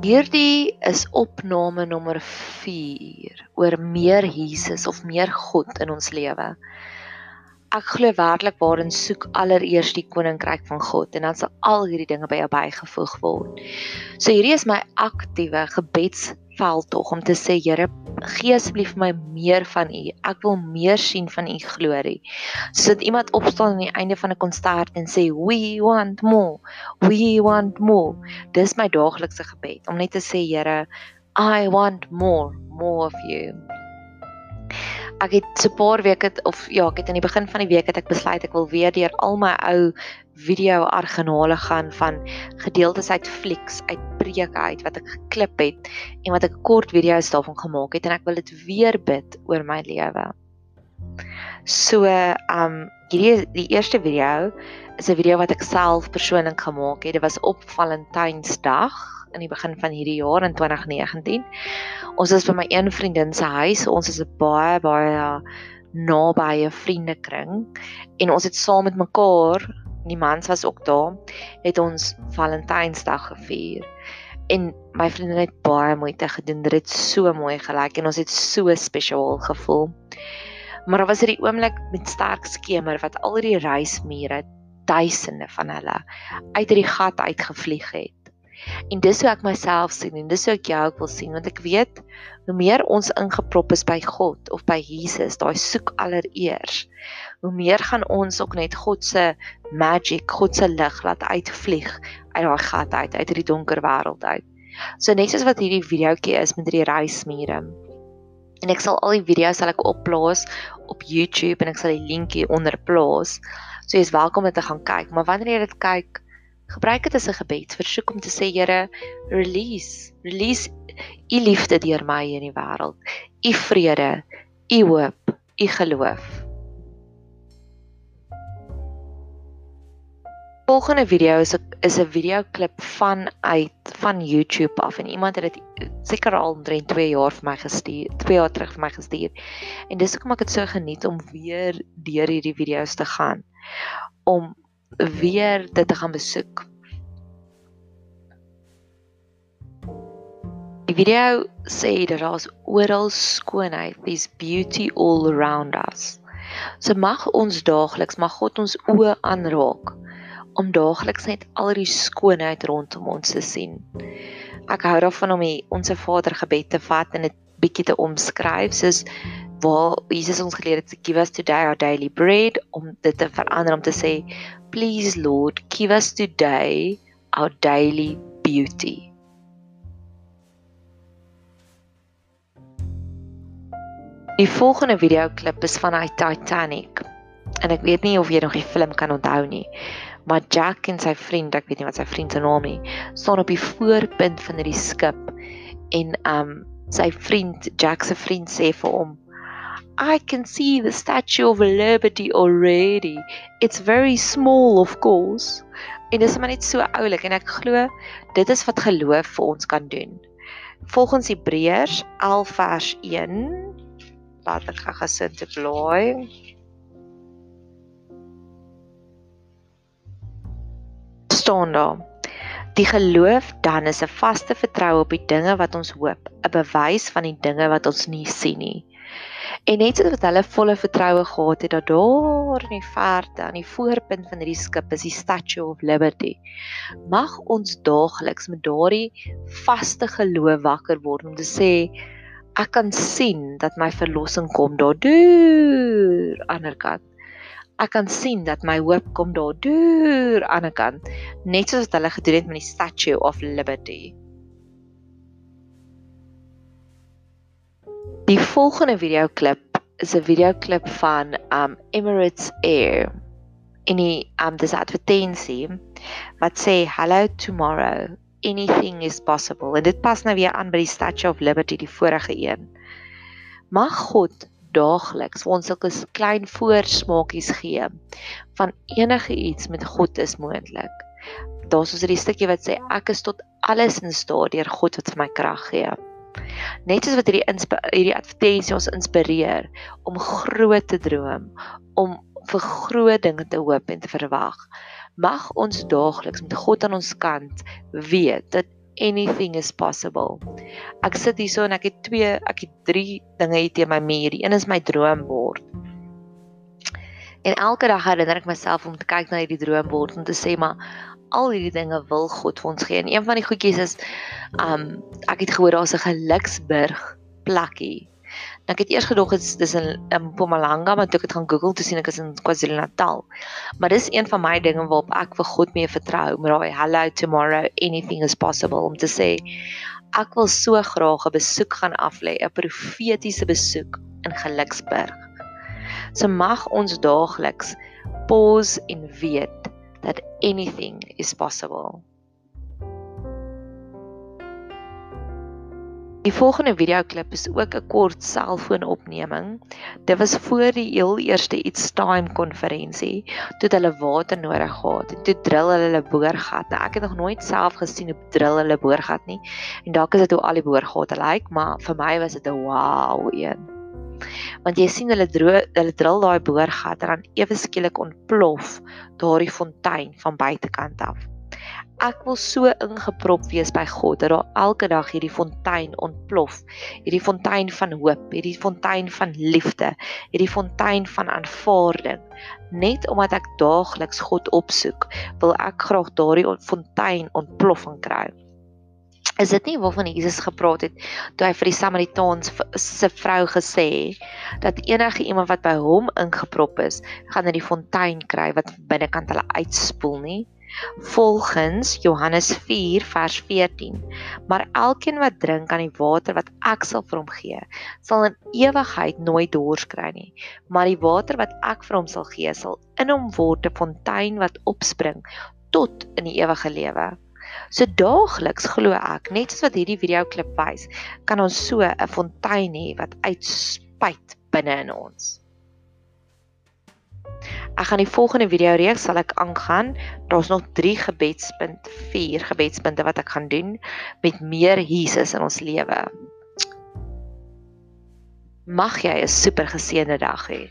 Hierdie is opname nommer 4 oor meer Jesus of meer God in ons lewe. Ek glo werklik waarin soek allereers die koninkryk van God en dan sal al hierdie dinge by jou bygevoeg word. So hierdie is my aktiewe gebeds veldtog om te sê Here, gee asseblief my meer van U. Ek wil meer sien van U glorie. Sodat iemand opstaan aan die einde van 'n konsert en sê we want more. We want more. Dis my daaglikse gebed om net te sê Here, I want more, more of you. Ek het so 'n paar weke of ja, ek het aan die begin van die week het ek besluit ek wil weer deur al my ou video argenale gaan van gedeeltes uit flieks, uit preke uit wat ek geklip het en wat ek kort video's daarvan gemaak het en ek wil dit weer bid oor my lewe. So, um hierdie die eerste video is 'n video wat ek self persoonlik gemaak het. Dit was op Valentynsdag in die begin van hierdie jaar in 2019. Ons is by my een vriendin se huis. Ons is 'n baie baie nabye vriendekring en ons het saam met mekaar die mans was ook daar, het ons Valentynsdag gevier. En my vriendin het baie moeite gedoen. Dit het so mooi gelyk en ons het so spesiaal gevoel. Maar daar was hierdie oomblik met sterk skemer wat al die reismure, duisende van hulle uit hierdie gat uitgevlieg het. En dis hoe ek myself sien en dis hoe ek jou ook wil sien want ek weet hoe meer ons ingeprop is by God of by Jesus, daai soek allereers, hoe meer gaan ons ook net God se magic, God se lig laat uitvlieg uit daai gat uit, uit hierdie donker wêreld uit. So net soos wat hierdie videoetjie is met hierdie reismure. En ek sal al die video's sal ek opplaas op YouTube en ek sal die linkie onder plaas. So jy is welkom om dit te gaan kyk, maar wanneer jy dit kyk, Gebruik dit as 'n gebedsversoek om te sê Here, release, release u liefde deur my in die wêreld. U vrede, u hoop, u geloof. Volgende video is 'n is 'n video klip van uit van YouTube af en iemand het dit seker al omtrent 2 jaar vir my gestuur, 2 jaar terug vir my gestuur. En dis hoekom ek dit so geniet om weer deur hierdie video's te gaan om weer dit te gaan besoek. Die video sê dat daar's oral skoonheid, there's beauty all around us. So mag ons daagliks, mag God ons oë aanraak om daagliks net al die skoonheid rondom ons te sien. Ek hou daarvan om die Onse Vader gebed te vat en dit bietjie te omskryf soos waar Jesus ons geleer het to give us today our daily bread om dit te verander om te sê please lord give us today our daily beauty. Die volgende video klip is van uit Titanic. En ek weet nie of jy nog die film kan onthou nie maar Jack en sy vriend ek weet nie wat sy vriend se naam is staan op die voorpunt van hierdie skip en um sy vriend Jack se vriend sê vir hom I can see the Statue of Liberty already. It's very small of course. En dis maar net so oulik en ek glo dit is wat geloof vir ons kan doen. Volgens Hebreërs 11 vers 1 laat ek gou gesit te blaai. Staan daar. Die geloof dan is 'n vaste vertroue op die dinge wat ons hoop, 'n bewys van die dinge wat ons nie sien nie. En net soos wat hulle volle vertroue gehad het dat daar in die verte aan die voorpunt van hierdie skip is die Statue of Liberty, mag ons daagliks met daardie vaste geloof wakker word om te sê ek kan sien dat my verlossing kom daardeur aan die ander kant. Ek kan sien dat my hoop kom daardeur aan die kant, net soos wat hulle gedoen het met die Statue of Liberty. Die volgende video klip is 'n video klip van um Emirates Air in die um dis advertensie wat sê hello tomorrow anything is possible en dit pas nou weer aan by die Statue of Liberty die vorige een. Mag God daagliks vir ons sulke klein voorsmaakies gee van enige iets met God is moontlik. Daar's ons 'n stukkie wat sê ek is tot alles in staat deur God wat vir my krag gee. Net soos wat hierdie hierdie advertensie ons inspireer om groot te droom, om vir groot dinge te hoop en te verwag. Mag ons daagliks met God aan ons kant weet dat anything is possible. Ek sit hierso en ek het twee, ek het drie dinge hier teen my muur. Die een is my droombord. En elke dag herinner ek myself om te kyk na hierdie droombord en te sê maar al hierdie dinge wil God vir ons gee. En een van die goedjies is um ek het gehoor daar's 'n geluksburg plekkie. Nou ek het eers gedog dit is in, in Mpumalanga, maar toe ek dit gaan Google toe sien ek is in KwaZulu-Natal. Maar dis een van my dinge waarop ek vir God mee vertrou, met daai hello tomorrow anything is possible om te sê ek wil so graag 'n besoek gaan aflê, 'n profetiese besoek in Geluksburg. So mag ons daagliks pause en weet that anything is possible. Die volgende videoklip is ook 'n kort selfoonopneming. Dit was voor die heel eerste It's Time konferensie, toe hulle water nodig gehad en toe drill hulle hulle boorgat. Nou ek het nog nooit self gesien hoe drill hulle boorgat nie. En dalk is dit hoe al die boorgate lyk, like, maar vir my was dit 'n wow een want jy sien hulle droog hulle drill daai boorgat en dan ewe skielik ontplof daardie fontein van buitekant af. Ek wil so ingeprop wees by God dat daar elke dag hierdie fontein ontplof. Hierdie fontein van hoop, hierdie fontein van liefde, hierdie fontein van aanvaarding. Net omdat ek daagliks God opsoek, wil ek graag daardie fontein ontploffing kry. Is dit nie waarvan Jesus gepraat het toe hy vir die Samaritaans se vrou gesê dat enige iemand wat by hom ingeprop is, gaan in die fontein kry wat binnekant hulle uitspoel nie? Volgens Johannes 4 vers 14. Maar elkeen wat drink aan die water wat ek sal vir hom gee, sal in ewigheid nooit dors kry nie. Maar die water wat ek vir hom sal gee, sal in hom word 'n fontein wat opspring tot in die ewige lewe. So daagliks glo ek, net soos wat hierdie video klip wys, kan ons so 'n fontein hê wat uitspuit binne in ons. Ek gaan die volgende video reeks sal ek aangaan. Daar's nog 3 gebedspunt, 4 gebedspunte wat ek gaan doen met meer Jesus in ons lewe. Mag jy 'n super geseënde dag hê.